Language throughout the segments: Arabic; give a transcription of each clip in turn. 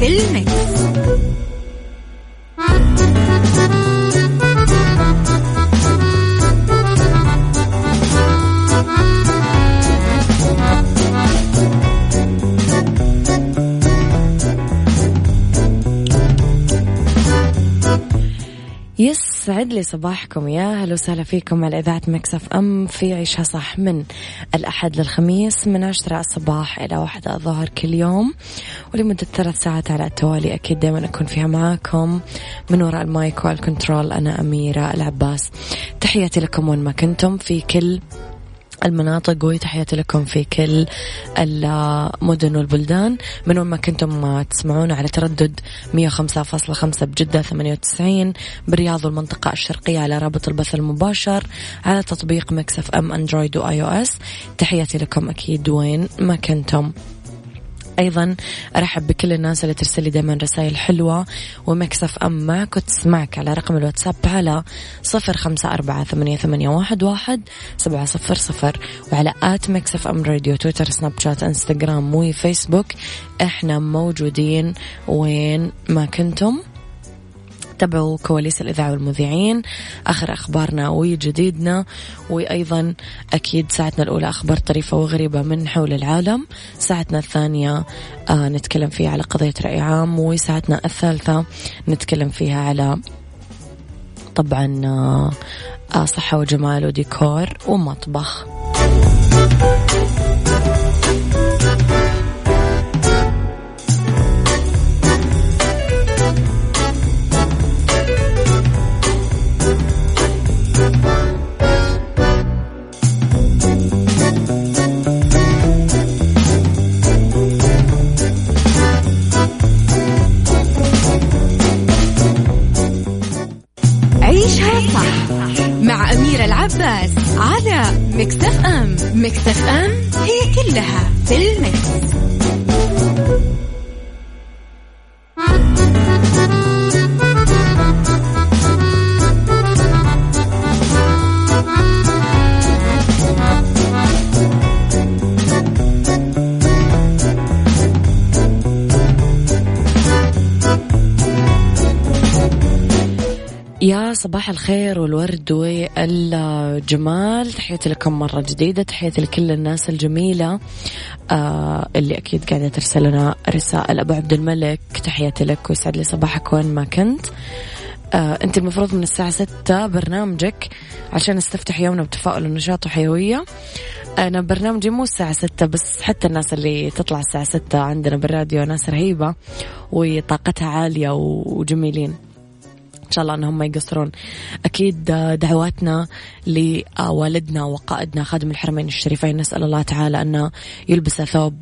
في ال mix. يسعد لي صباحكم. يا هلا وسهلا فيكم على إذاعة Mix FM. في عيشها صح من الأحد للخميس من عشرة الصباح إلى واحدة الظهر كل يوم. ولمدة ثلاث ساعات على التوالي أكيد دائما أكون فيها معاكم. من وراء ال mic وال control أنا أميرة العباس. تحياتي لكم وين ما كنتم في كل المناطق وتحياتي لكم في كل المدن والبلدان. من وين ما كنتم تسمعونا على تردد 105.5 بجدة 98 بالرياض والمنطقة الشرقية على رابط البث المباشر على تطبيق Mix FM Android و iOS. تحياتي لكم أكيد وين ما كنتم. أيضا أرحب بكل الناس اللي ترسل لي دائما رسائل حلوة و Mix FM معك وتسمعك على رقم الواتساب على صفر خمسة أربعة ثمانية, ثمانية واحد, واحد سبعة صفر صفر وعلى at Mix FM Radio تويتر سناب شات إنستغرام وفيسبوك. إحنا موجودين وين ما كنتم. تابعوا كواليس الإذاعة والمذيعين آخر أخبارنا وجديدنا وأيضا أكيد ساعتنا الأولى أخبار طريفة وغريبة من حول العالم. ساعتنا الثانية آه نتكلم فيها على قضية رأي عام وساعتنا الثالثة نتكلم فيها على طبعا آه صحة وجمال وديكور ومطبخ. ام مكتف ام هي كلها في المكس. يا صباح الخير والورد والجمال تحياتي لكم مرة جديدة تحياتي لكل الناس الجميلة آه اللي أكيد قاعدة ترسل لنا رسائل. أبو عبد الملك تحياتي لك ويسعد لي صباحك وين ما كنت. آه أنت المفروض من الساعة ستة برنامجك عشان نستفتح يومنا بتفاؤل ونشاط وحيوية. أنا برنامجي مو الساعة ستة بس حتى الناس اللي تطلع الساعة ستة عندنا بالراديو ناس رهيبة وطاقتها عالية وجميلين. إن شاء الله أنهم ما يقصرون. أكيد دعواتنا لوالدنا وقائدنا خادم الحرمين الشريفين. نسأل الله تعالى أنه يلبس ثوب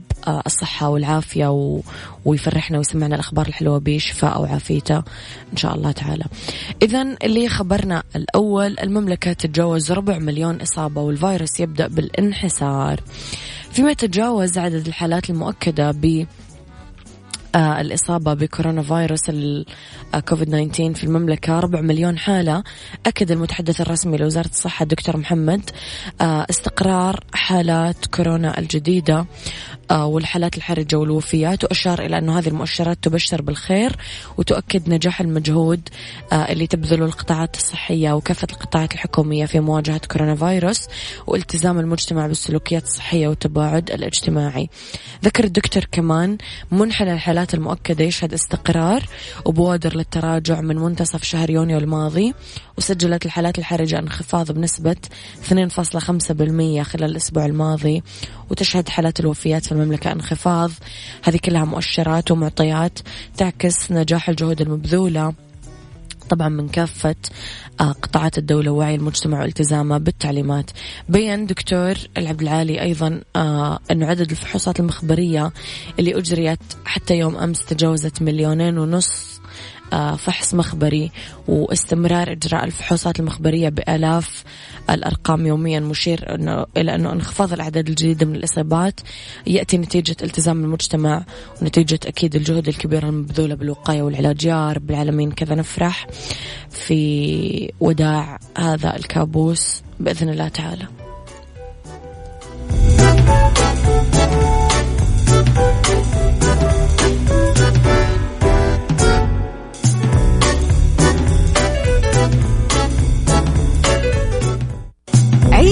الصحة والعافية و... ويفرحنا ويسمعنا الأخبار الحلوة بشفاء وعافيته إن شاء الله تعالى. إذا اللي خبرنا الأول المملكة تتجاوز ربع مليون إصابة والفيروس يبدأ بالانحسار. فيما يتجاوز عدد الحالات المؤكدة ب الإصابة بكورونا فيروس الكوفيد 19 في المملكة ربع مليون حالة. أكد المتحدث الرسمي لوزارة الصحة الدكتور محمد آه، استقرار حالات كورونا الجديدة. آه، والحالات الحرجة والوفيات وأشار إلى أنه هذه المؤشرات تبشر بالخير وتؤكد نجاح المجهود اللي تبذله القطاعات الصحية وكافة القطاعات الحكومية في مواجهة كورونا فيروس والتزام المجتمع بالسلوكيات الصحية والتباعد الاجتماعي. ذكر الدكتور كمان منحنى الحالات المؤكدة يشهد استقرار وبوادر للتراجع من منتصف شهر يونيو الماضي وسجلت الحالات الحرجة انخفاض بنسبة 2.5% خلال الأسبوع الماضي وتشهد حالات الوفيات في المملكة انخفاض. هذه كلها مؤشرات ومعطيات تعكس نجاح الجهود المبذولة طبعا من كافة آه، قطاعات الدولة ووعي المجتمع والتزامه بالتعليمات. بين دكتور العبد العالي أيضا آه، أنه عدد الفحوصات المخبرية اللي أجريت حتى يوم أمس تجاوزت مليونين ونص فحص مخبري واستمرار إجراء الفحوصات المخبرية بآلاف الأرقام يوميا مشير أنه إلى أنه انخفاض الأعداد الجديدة من الإصابات. يأتي نتيجة التزام المجتمع ونتيجة أكيد الجهود الكبيرة المبذولة بالوقاية والعلاج. يا رب العالمين كذا نفرح في وداع هذا الكابوس بإذن الله تعالى.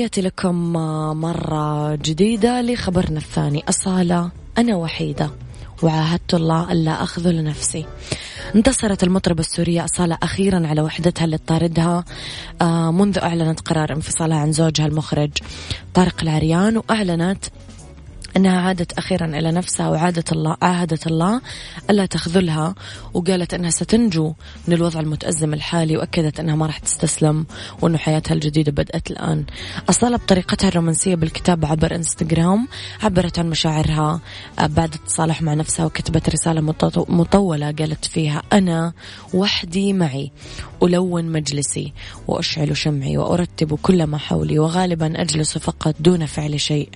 وتحياتي لكم مرة جديدة لخبرنا الثاني. أصالة أنا وحيدة. وعاهدت الله ألا أخذل لنفسي. انتصرت المطربة السورية أصالة أخيرا على وحدتها اللي طاردها آه، منذ أعلنت قرار انفصالها عن زوجها المخرج. طارق العريان وأعلنت أنها عادت أخيرا إلى نفسها وعادت الله عاهدت الله ألا تخذلها وقالت أنها ستنجو من الوضع المتأزم الحالي وأكدت أنها ما راح تستسلم وأنه حياتها الجديدة بدأت الآن. أصالة بطريقتها الرومانسية بالكتابة عبر إنستغرام عبرت عن مشاعرها بعد التصالح مع نفسها وكتبت رسالة مطولة قالت فيها أنا وحدي معي ألون مجلسي وأشعل شمعي وأرتب كل ما حولي وغالبا أجلس فقط دون فعل شيء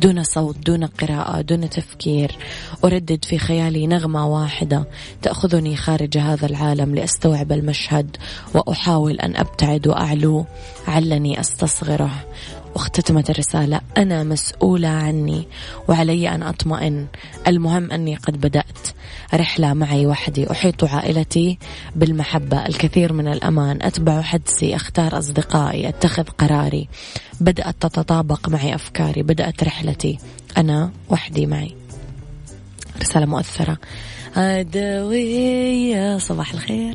دون صوت دون قراءة دون تفكير. أردد في خيالي نغمة واحدة تأخذني خارج هذا العالم لأستوعب المشهد وأحاول أن أبتعد وأعلو. علني أستصغره. واختتمت الرسالة. أنا مسؤولة عني وعلي أن أطمئن. المهم أني قد بدأت رحلة معي وحدي. أحيط عائلتي بالمحبة الكثير من الأمان. أتبع حدسي أختار أصدقائي أتخذ قراري. بدأت تتطابق معي أفكاري. بدأت رحلتي. أنا وحدي معي. رسالة مؤثرة. أدوية صباح الخير.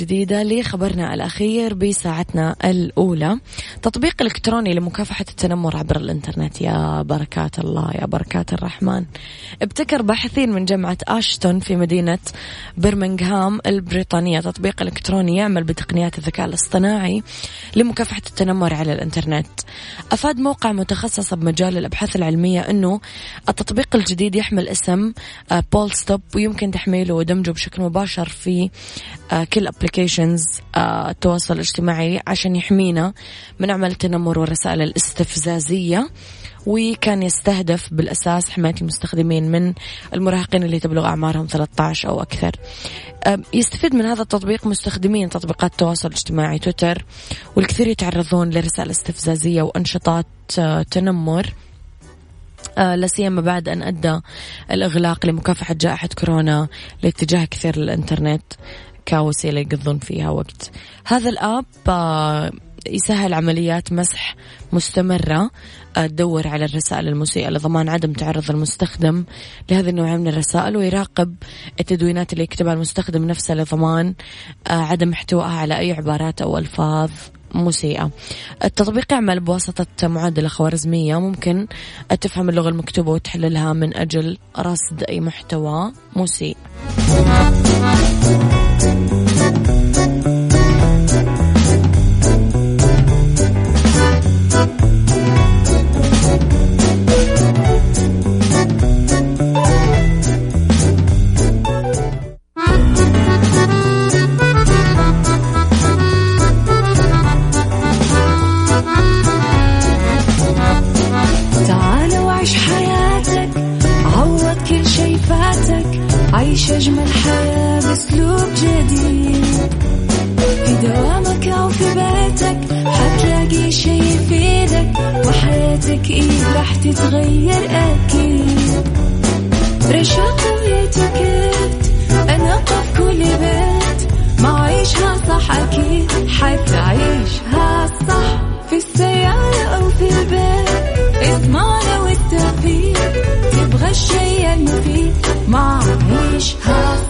جديدة لخبرنا الأخير بساعتنا الأولى. تطبيق إلكتروني لمكافحة التنمر عبر الإنترنت. يا بركات الله يا بركات الرحمن. ابتكر باحثين من جامعة أشتون في مدينة برمنغهام البريطانية. تطبيق إلكتروني يعمل بتقنيات الذكاء الاصطناعي لمكافحة التنمر على الإنترنت. أفاد موقع متخصص بمجال الأبحاث العلمية أنه التطبيق الجديد يحمل اسم BullStop ويمكن تحميله ودمجه بشكل مباشر في آه، كل applications آه، التواصل الاجتماعي عشان يحمينا من عمل التنمر والرسائل الاستفزازية وكان يستهدف بالأساس حماية المستخدمين من المراهقين اللي تبلغ أعمارهم 13 أو أكثر. آه، يستفيد من هذا التطبيق مستخدمين تطبيقات التواصل الاجتماعي تويتر والكثير يتعرضون لرسائل استفزازية وأنشطات تنمر. آه لا سيما بعد أن أدى الإغلاق لمكافحة جائحة كورونا لاتجاه كثير للإنترنت كوسيلة يقضون فيها وقت. هذا الآب آه يسهل عمليات مسح مستمرة آه، تدور على الرسائل المسيئة لضمان عدم تعرض المستخدم لهذه النوعية من الرسائل ويراقب التدوينات اللي يكتبها المستخدم نفسه لضمان آه، عدم احتوائها على أي عبارات أو ألفاظ مسيئة. التطبيق يعمل بواسطة معادلة خوارزمية ممكن تفهم اللغة المكتوبة وتحللها من أجل رصد أي محتوى مسيء. تتغير أكيد. رشاق ويتكت أنا قف كل بيت. ما عيشها صح أكيد حتعيشها صح. في السيارة أو في البيت اسمعنا والتوفيق. تبغى الشيء المفيد ما عيشها صح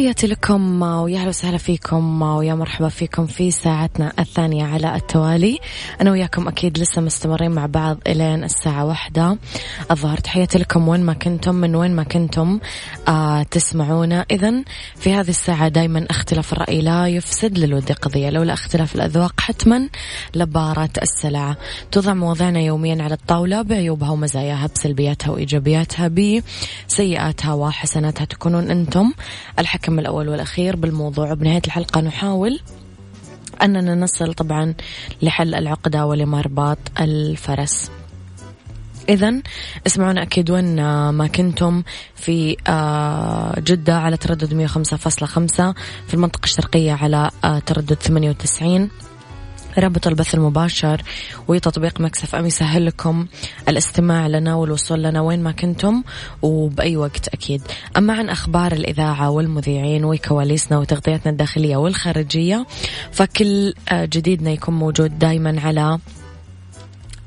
تحياتي لكم ويا أهلا وسهلا فيكم ويا مرحبا فيكم في ساعتنا الثانية على التوالي. أنا وياكم أكيد لسه مستمرين مع بعض إلين الساعة واحدة. الظهر تحياتي لكم وين ما كنتم من وين ما كنتم آه تسمعونا. إذا في هذه الساعة دايما اختلاف الرأي لا يفسد للود قضية لولا اختلاف الأذواق حتما لبارة السلعة توضع مواضيعنا يوميا على الطاولة بعيوبها ومزاياها بسلبياتها وإيجابياتها بسيئاتها وحسناتها تكونون أنتم الحكم الأول والأخير بالموضوع. وبنهاية الحلقة نحاول أننا نصل طبعا لحل العقدة ولمرباط الفرس. إذا اسمعونا أكيد وين ما كنتم في آه، جدة على تردد 105.5 في المنطقة الشرقية على آه، تردد 98 رابط البث المباشر وتطبيق مكسف أم يسهل لكم الاستماع لنا والوصول لنا وين ما كنتم وبأي وقت أكيد. أما عن أخبار الإذاعة والمذيعين وكواليسنا وتغطياتنا الداخلية والخارجية فكل آه، جديدنا يكون موجود دايما على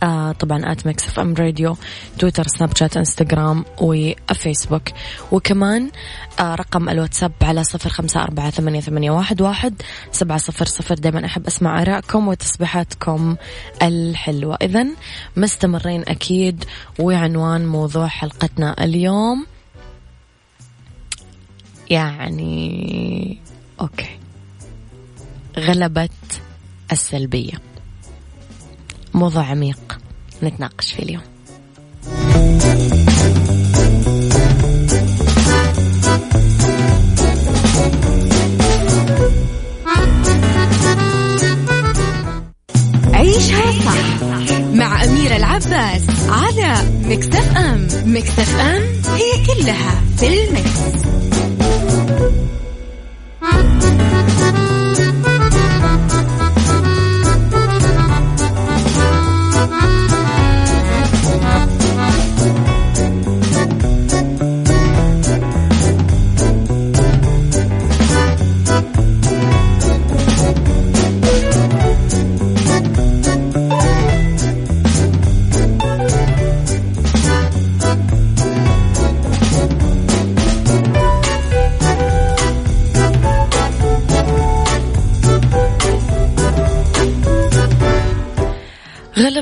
آه طبعا at Mix FM Radio تويتر سناب شات انستغرام وفيسبوك وكمان آه رقم الواتساب على صفر خمسة أربعة ثمانية, ثمانية واحد, واحد سبعة صفر صفر. دايما أحب أسمع آرائكم وتصبيحاتكم الحلوة. إذا مستمرين أكيد وعنوان موضوع حلقتنا اليوم. يعني أوكي. غلبت السلبية. موضوع عميق نتناقش فيه اليوم عيشها صح مع أميرة العباس على مكتف أم مكتف أم هي كلها في المكس.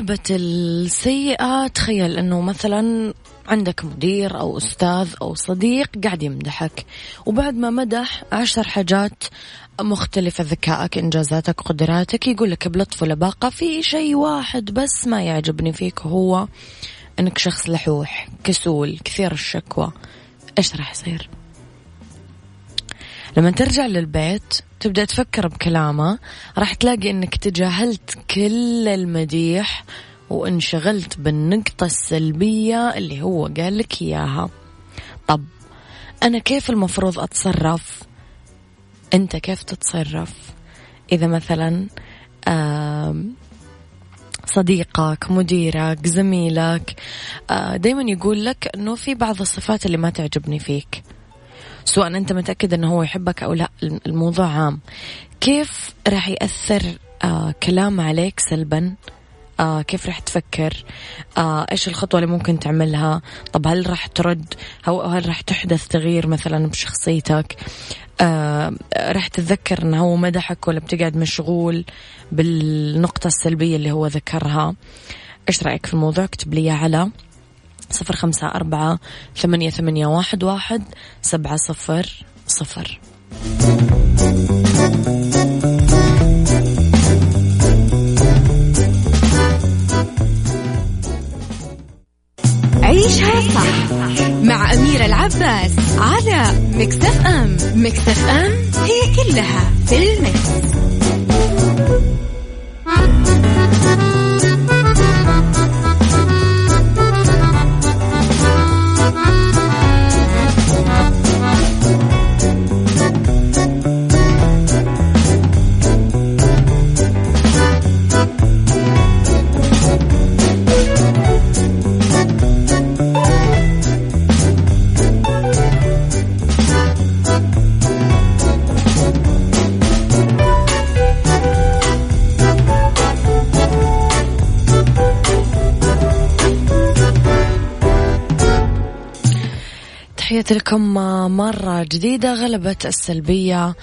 غلبة السيئة تخيل إنه مثلا عندك مدير أو أستاذ أو صديق قاعد يمدحك وبعد ما مدح عشر حاجات مختلفة ذكائك إنجازاتك قدراتك يقول لك بلطف ولباقة في شيء واحد بس ما يعجبني فيك هو أنك شخص لحوح كسول كثير الشكوى. إيش راح يصير؟ لما ترجع للبيت تبدأ تفكر بكلامه راح تلاقي أنك تجاهلت كل المديح وانشغلت بالنقطة السلبية اللي هو قال لك إياها. طب أنا كيف المفروض أتصرف؟ أنت كيف تتصرف؟ إذا مثلا صديقك مديرك زميلك دايما يقول لك أنه في بعض الصفات اللي ما تعجبني فيك. سواء أنت متأكد أنه هو يحبك أو لا. الموضوع عام. كيف راح يأثر آه كلام عليك سلبا؟ آه كيف راح تفكر؟ آه إيش الخطوة اللي ممكن تعملها؟ طب هل راح ترد؟ أو هل راح تحدث تغيير مثلا بشخصيتك؟ آه راح تتذكر انه هو مدحك ولا بتقعد مشغول بالنقطة السلبية اللي هو ذكرها؟ إيش رأيك في الموضوع؟ اكتب لي على صفر خمسة أربعة ثمانية, ثمانية واحد, واحد سبعة صفر صفر عيشها صح مع أميرة العباس على مكتف أم مكتف أم هي كلها في المكس. تحياتي لكم مرة جديدة غلبت السلبية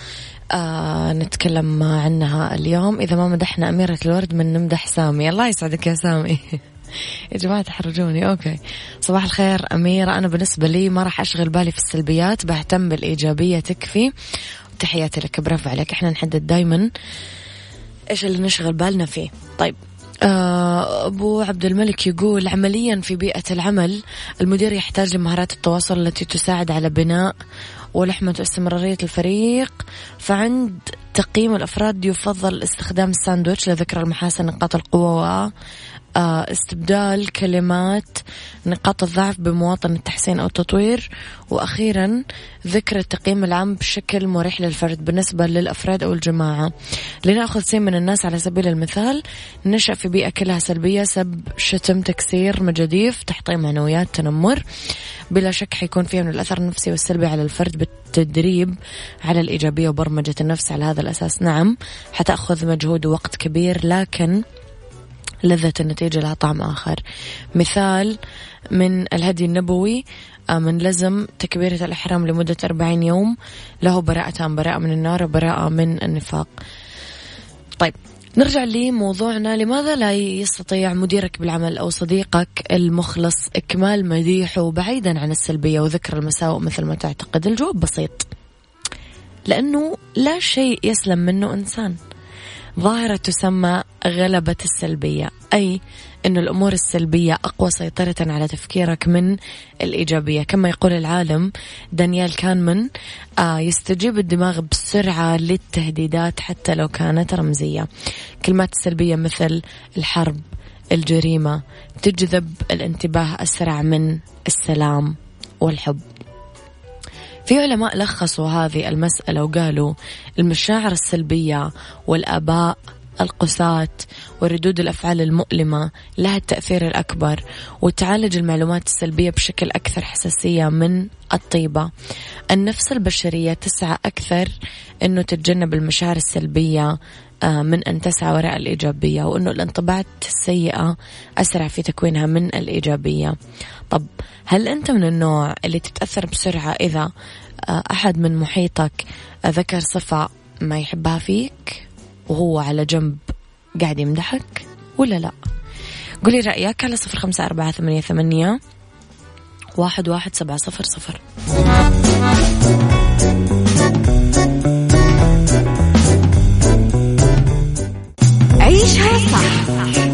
آه نتكلم عنها اليوم. إذا ما مدحنا أميرة الورد من نمدح سامي. الله يسعدك يا سامي. يا جماعة تحرجوني. أوكي. صباح الخير أميرة. أنا بالنسبة لي ما راح أشغل بالي في السلبيات بهتم بالإيجابية تكفي. تحياتي لك. برافو عليك. إحنا نحدد دايما إيش اللي نشغل بالنا فيه. طيب. أبو عبد الملك يقول عمليا في بيئة العمل المدير يحتاج لمهارات التواصل التي تساعد على بناء ولحمة واستمرارية الفريق. فعند تقييم الأفراد يفضل استخدام الساندويتش لذكر المحاسن نقاط القوة آه، استبدال كلمات نقاط الضعف بمواطن التحسين أو التطوير. وأخيرا ذكر التقييم العام بشكل مريح للفرد بالنسبة للأفراد أو الجماعة. لنأخذ سين من الناس على سبيل المثال نشأ في بيئة كلها سلبية سب شتم تكسير مجاديف تحطيم معنويات تنمر. بلا شك حيكون فيها من الأثر النفسي والسلبي على الفرد بالتدريب على الإيجابية وبرمجة النفس على هذا الأساس. نعم حتأخذ مجهود ووقت كبير لكن لذة النتيجة لها طعم آخر. مثال من الهدي النبوي آه، من لزم تكبيرة الإحرام لمدة أربعين يوم. له براءتان براءة من النار وبراءة من النفاق. طيب نرجع لموضوعنا. لماذا لا يستطيع مديرك بالعمل أو صديقك المخلص إكمال مديحه بعيدا عن السلبية وذكر المساوئ مثل ما تعتقد؟ الجواب بسيط. لأنه لا شيء يسلم منه إنسان. ظاهرة تسمى غلبة السلبية أي أن الأمور السلبية أقوى سيطرة على تفكيرك من الإيجابية. كما يقول العالم دانيال كانمان آه يستجيب الدماغ بسرعة للتهديدات حتى لو كانت رمزية. كلمات السلبية مثل الحرب الجريمة تجذب الانتباه أسرع من السلام والحب. في علماء لخصوا هذه المسألة وقالوا المشاعر السلبية والآباء القساة وردود الأفعال المؤلمة لها التأثير الأكبر وتعالج المعلومات السلبية بشكل أكثر حساسية من الطيبة. النفس البشرية تسعى أكثر أنه تتجنب المشاعر السلبية من أن تسعى وراء الإيجابية وأنه الانطباعات السيئة أسرع في تكوينها من الإيجابية. طب هل أنت من النوع اللي تتأثر بسرعة إذا آه، أحد من محيطك ذكر صفة ما يحبها فيك وهو على جنب قاعد يمدحك ولا لا؟ قولي رأيك على صفر خمسة أربعة ثمانية, ثمانية واحد, واحد سبعة صفر صفر.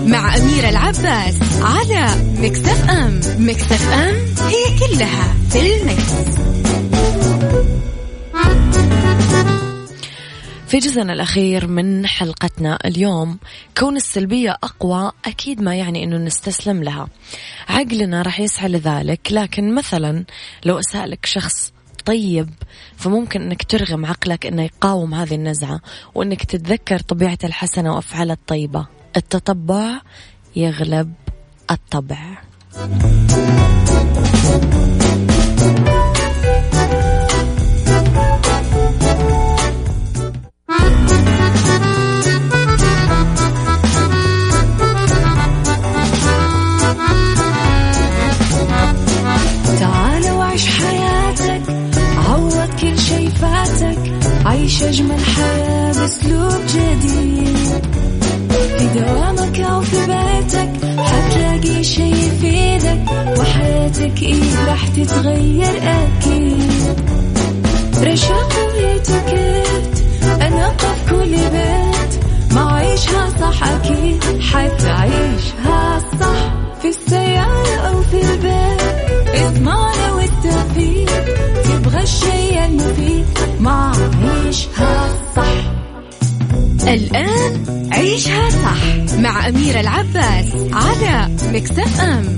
مع أميرة العباس على مكتف أم مكتف أم هي كلها في المكس. في جزءنا الأخير من حلقتنا اليوم كون السلبية أقوى أكيد ما يعني أنه نستسلم لها عقلنا راح يسعى لذلك لكن مثلا لو أسألك شخص طيب فممكن إنك ترغم عقلك إنه يقاوم هذه النزعة وإنك تتذكر طبيعة الحسنة وأفعال الطيبة. التطبع يغلب الطبع.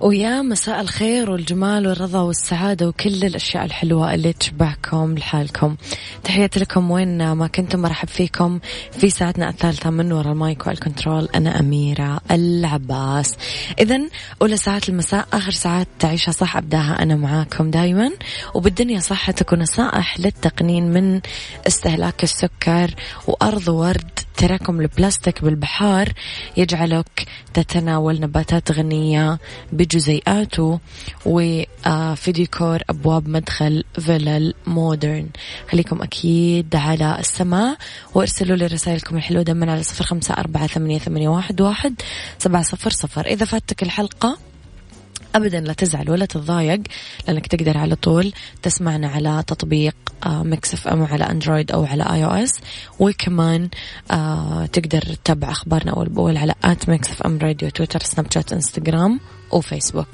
ويا مساء الخير والجمال والرضا والسعادة وكل الأشياء الحلوة اللي تشبعكم لحالكم. تحياتي لكم وين ما كنتم مرحب فيكم في ساعتنا الثالثة من وراء المايك والكنترول أنا أميرة العباس. إذا أولى ساعات المساء آخر ساعات تعيشها صح أبداها أنا معاكم دايما. وبالدنيا صح تكون نصائح للتقنين من استهلاك السكر وأرض ورد. تراكم البلاستيك بالبحار يجعلك تتناول نباتات غنية بجزيئاته وفي ديكور أبواب مدخل فيلل مودرن. خليكم أكيد على السماء وارسلوا لي رسائلكم الحلوة دائما على صفر خمسة أربعة ثمانية, واحد سبعة صفر صفر. إذا فاتك الحلقة ابدا لا تزعل ولا تتضايق لأنك تقدر على طول تسمعنا على تطبيق ميكس اف ام على اندرويد أو على اي أو اس وكمان آه تقدر تتابع أخبارنا اول باول على ات ميكس اف ام راديو تويتر سناب شات انستغرام وفيسبوك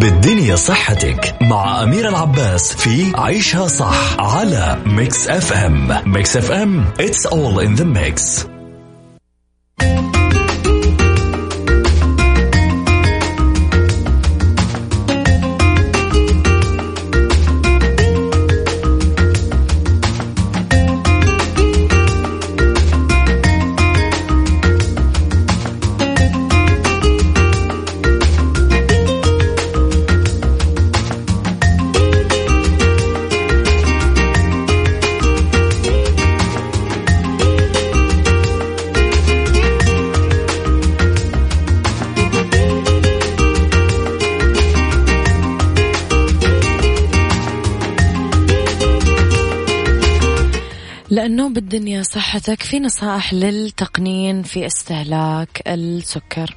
بالدنيا صحتك مع أمير العباس في عيشها صح على ميكس اف ام ميكس اف ام it's all in the mix. لأنه بالدنيا صحتك في نصائح للتقنين في استهلاك السكر.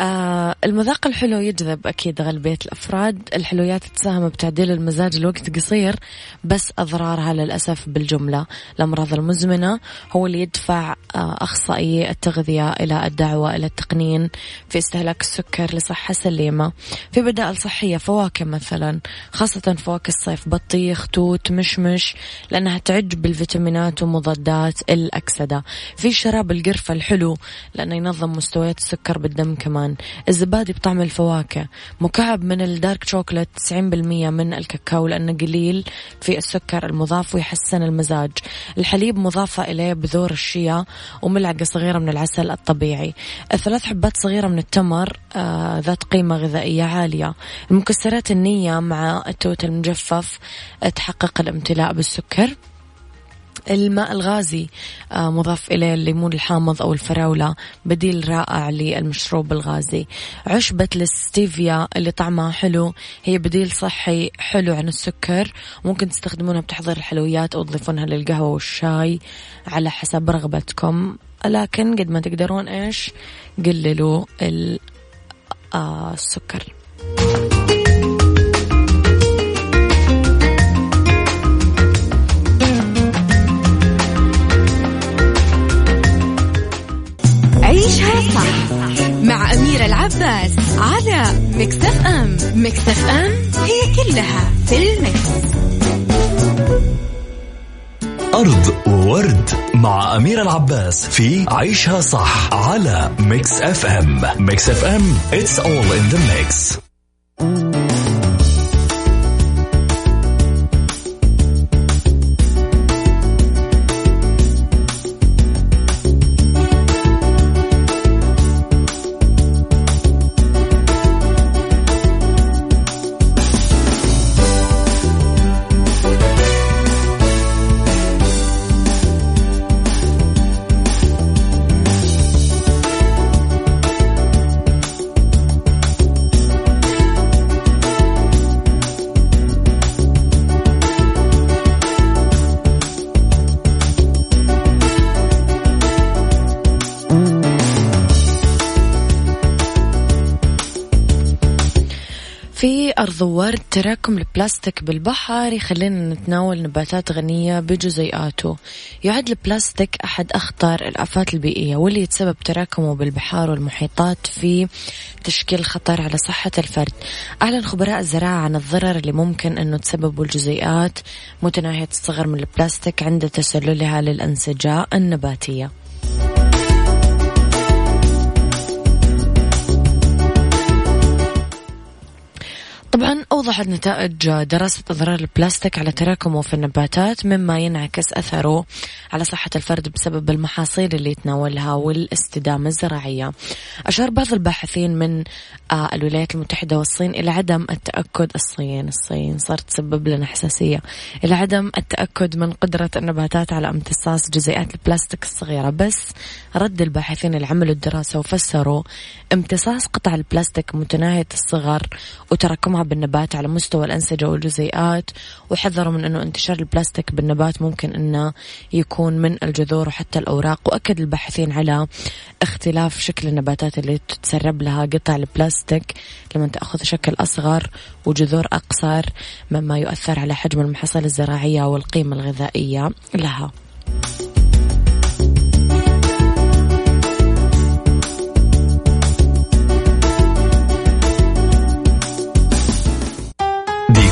آه المذاق الحلو يجذب أكيد أغلبية الأفراد. الحلويات تساهم بتعديل المزاج لوقت قصير بس أضرارها للأسف بالجملة. الأمراض المزمنة هو اللي يدفع آه أخصائي التغذية إلى الدعوة إلى التقنين في استهلاك السكر لصحة سليمة. في بدائل صحية فواكه مثلا خاصة فواكه الصيف بطيخ توت مشمش لأنها تعج بالفيتامينات ومضادات الأكسدة. في شراب القرفة الحلو لأنه ينظم مستويات السكر بالدم كمان. الزبادي بطعم الفواكه. مكعب من الدارك شوكولات 90% من الكاكاو لأنه قليل في السكر المضاف ويحسن المزاج. الحليب مضافة إليه بذور الشيا وملعقة صغيرة من العسل الطبيعي. ثلاث حبات صغيرة من التمر آه ذات قيمة غذائية عالية. المكسرات النية مع التوت المجفف تحقق الامتلاء بالسكر. الماء الغازي آه، مضاف إليه الليمون الحامض أو الفراولة بديل رائع للمشروب الغازي. عشبة الستيفيا اللي طعمها حلو هي بديل صحي حلو عن السكر. ممكن تستخدمونها بتحضير الحلويات أو تضيفونها للقهوة والشاي على حسب رغبتكم. لكن قد ما تقدرون إيش؟ قللوا آه، السكر. عيشها صح مع أميرة العباس على ميكس أف أم. ميكس أف أم it's all in the mix. أرض وورد مع أميرة العباس في عيشها صح على ميكس أف أم. ميكس أف أم it's all in the mix. أرض ورد تراكم البلاستيك بالبحر يخلينا نتناول نباتات غنية بجزيئاته يعد البلاستيك أحد أخطر الآفات البيئية واللي يتسبب تراكمه بالبحار والمحيطات في تشكيل خطر على صحة الفرد. أعلن خبراء الزراعة عن الضرر اللي ممكن أنه تسببه الجزيئات. متناهية الصغر من البلاستيك عند تسللها للأنسجة النباتية. طبعا أوضحت نتائج دراسة أضرار البلاستيك على تراكمه في النباتات مما ينعكس أثره على صحة الفرد بسبب المحاصيل اللي يتناولها والاستدامة الزراعية. أشار بعض الباحثين من آه، الولايات المتحدة والصين إلى عدم التأكد الصين الصين صارت تسبب لنا حساسية إلى عدم التأكد من قدرة النباتات على امتصاص جزيئات البلاستيك الصغيرة. بس رد الباحثين اللي عملوا الدراسة وفسروا امتصاص قطع البلاستيك متناهية الصغر وتراكمها بالنبات على مستوى الأنسجة والجزيئات وحذروا من أنه انتشار البلاستيك بالنبات ممكن أنه يكون من الجذور وحتى الأوراق وأكد الباحثين على اختلاف شكل النباتات اللي تتسرب لها قطع البلاستيك لما تأخذ شكل أصغر وجذور أقصر مما يؤثر على حجم المحاصيل الزراعية والقيمة الغذائية لها.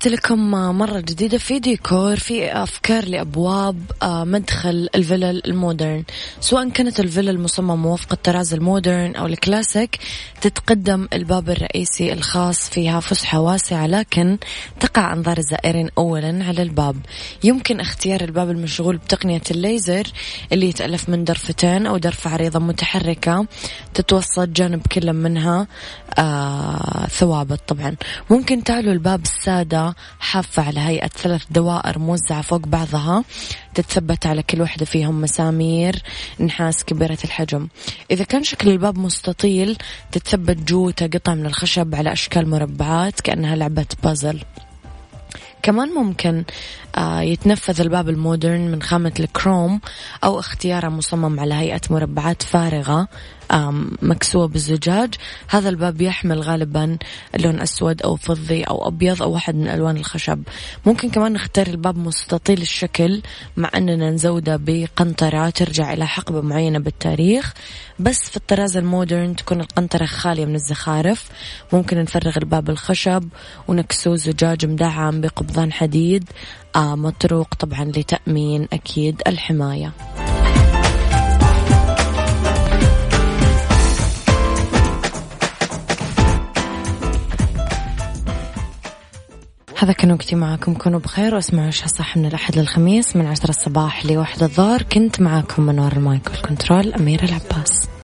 تحياتي لكم مرة جديدة في ديكور في أفكار لأبواب آه، مدخل الفلل ال modern. سواء كانت الفلل المصممة وفق الطراز ال modern أو الكلاسيك تتقدم الباب الرئيسي الخاص فيها فسحة واسعة لكن تقع أنظار الزائرين أولا على الباب. يمكن اختيار الباب المشغول بتقنية الليزر اللي يتألف من درفتين أو درفة عريضة متحركة تتوسط جانب كل منها آه ثوابت طبعا. ممكن تعلو الباب السادة حافة على هيئة ثلاث دوائر موزعة فوق بعضها. تتثبت على كل واحدة فيهم مسامير نحاس كبيرة الحجم. إذا كان شكل الباب مستطيل تتثبت جوته قطع من الخشب على أشكال مربعات كأنها لعبة بازل. كمان ممكن يتنفذ الباب المودرن من خامة الكروم أو اختياره مصمم على هيئة مربعات فارغة مكسوة بالزجاج. هذا الباب يحمل غالبا لون أسود أو فضي أو أبيض أو واحد من ألوان الخشب. ممكن كمان نختار الباب مستطيل الشكل مع أننا نزودة بقنطرة ترجع إلى حقبة معينة بالتاريخ. بس في الطراز المودرن تكون القنطرة خالية من الزخارف. ممكن نفرغ الباب الخشب ونكسوه زجاج مدعم بقبضان حديد. آه آه، مطروق طبعا لتأمين أكيد الحماية. هذا كان وقتي معاكم كونوا بخير واسمعوا إيش صح من الأحد للخميس من عشرة الصباح لواحد الظهر. كنت معاكم منور المايك والكنترول أميرة العباس.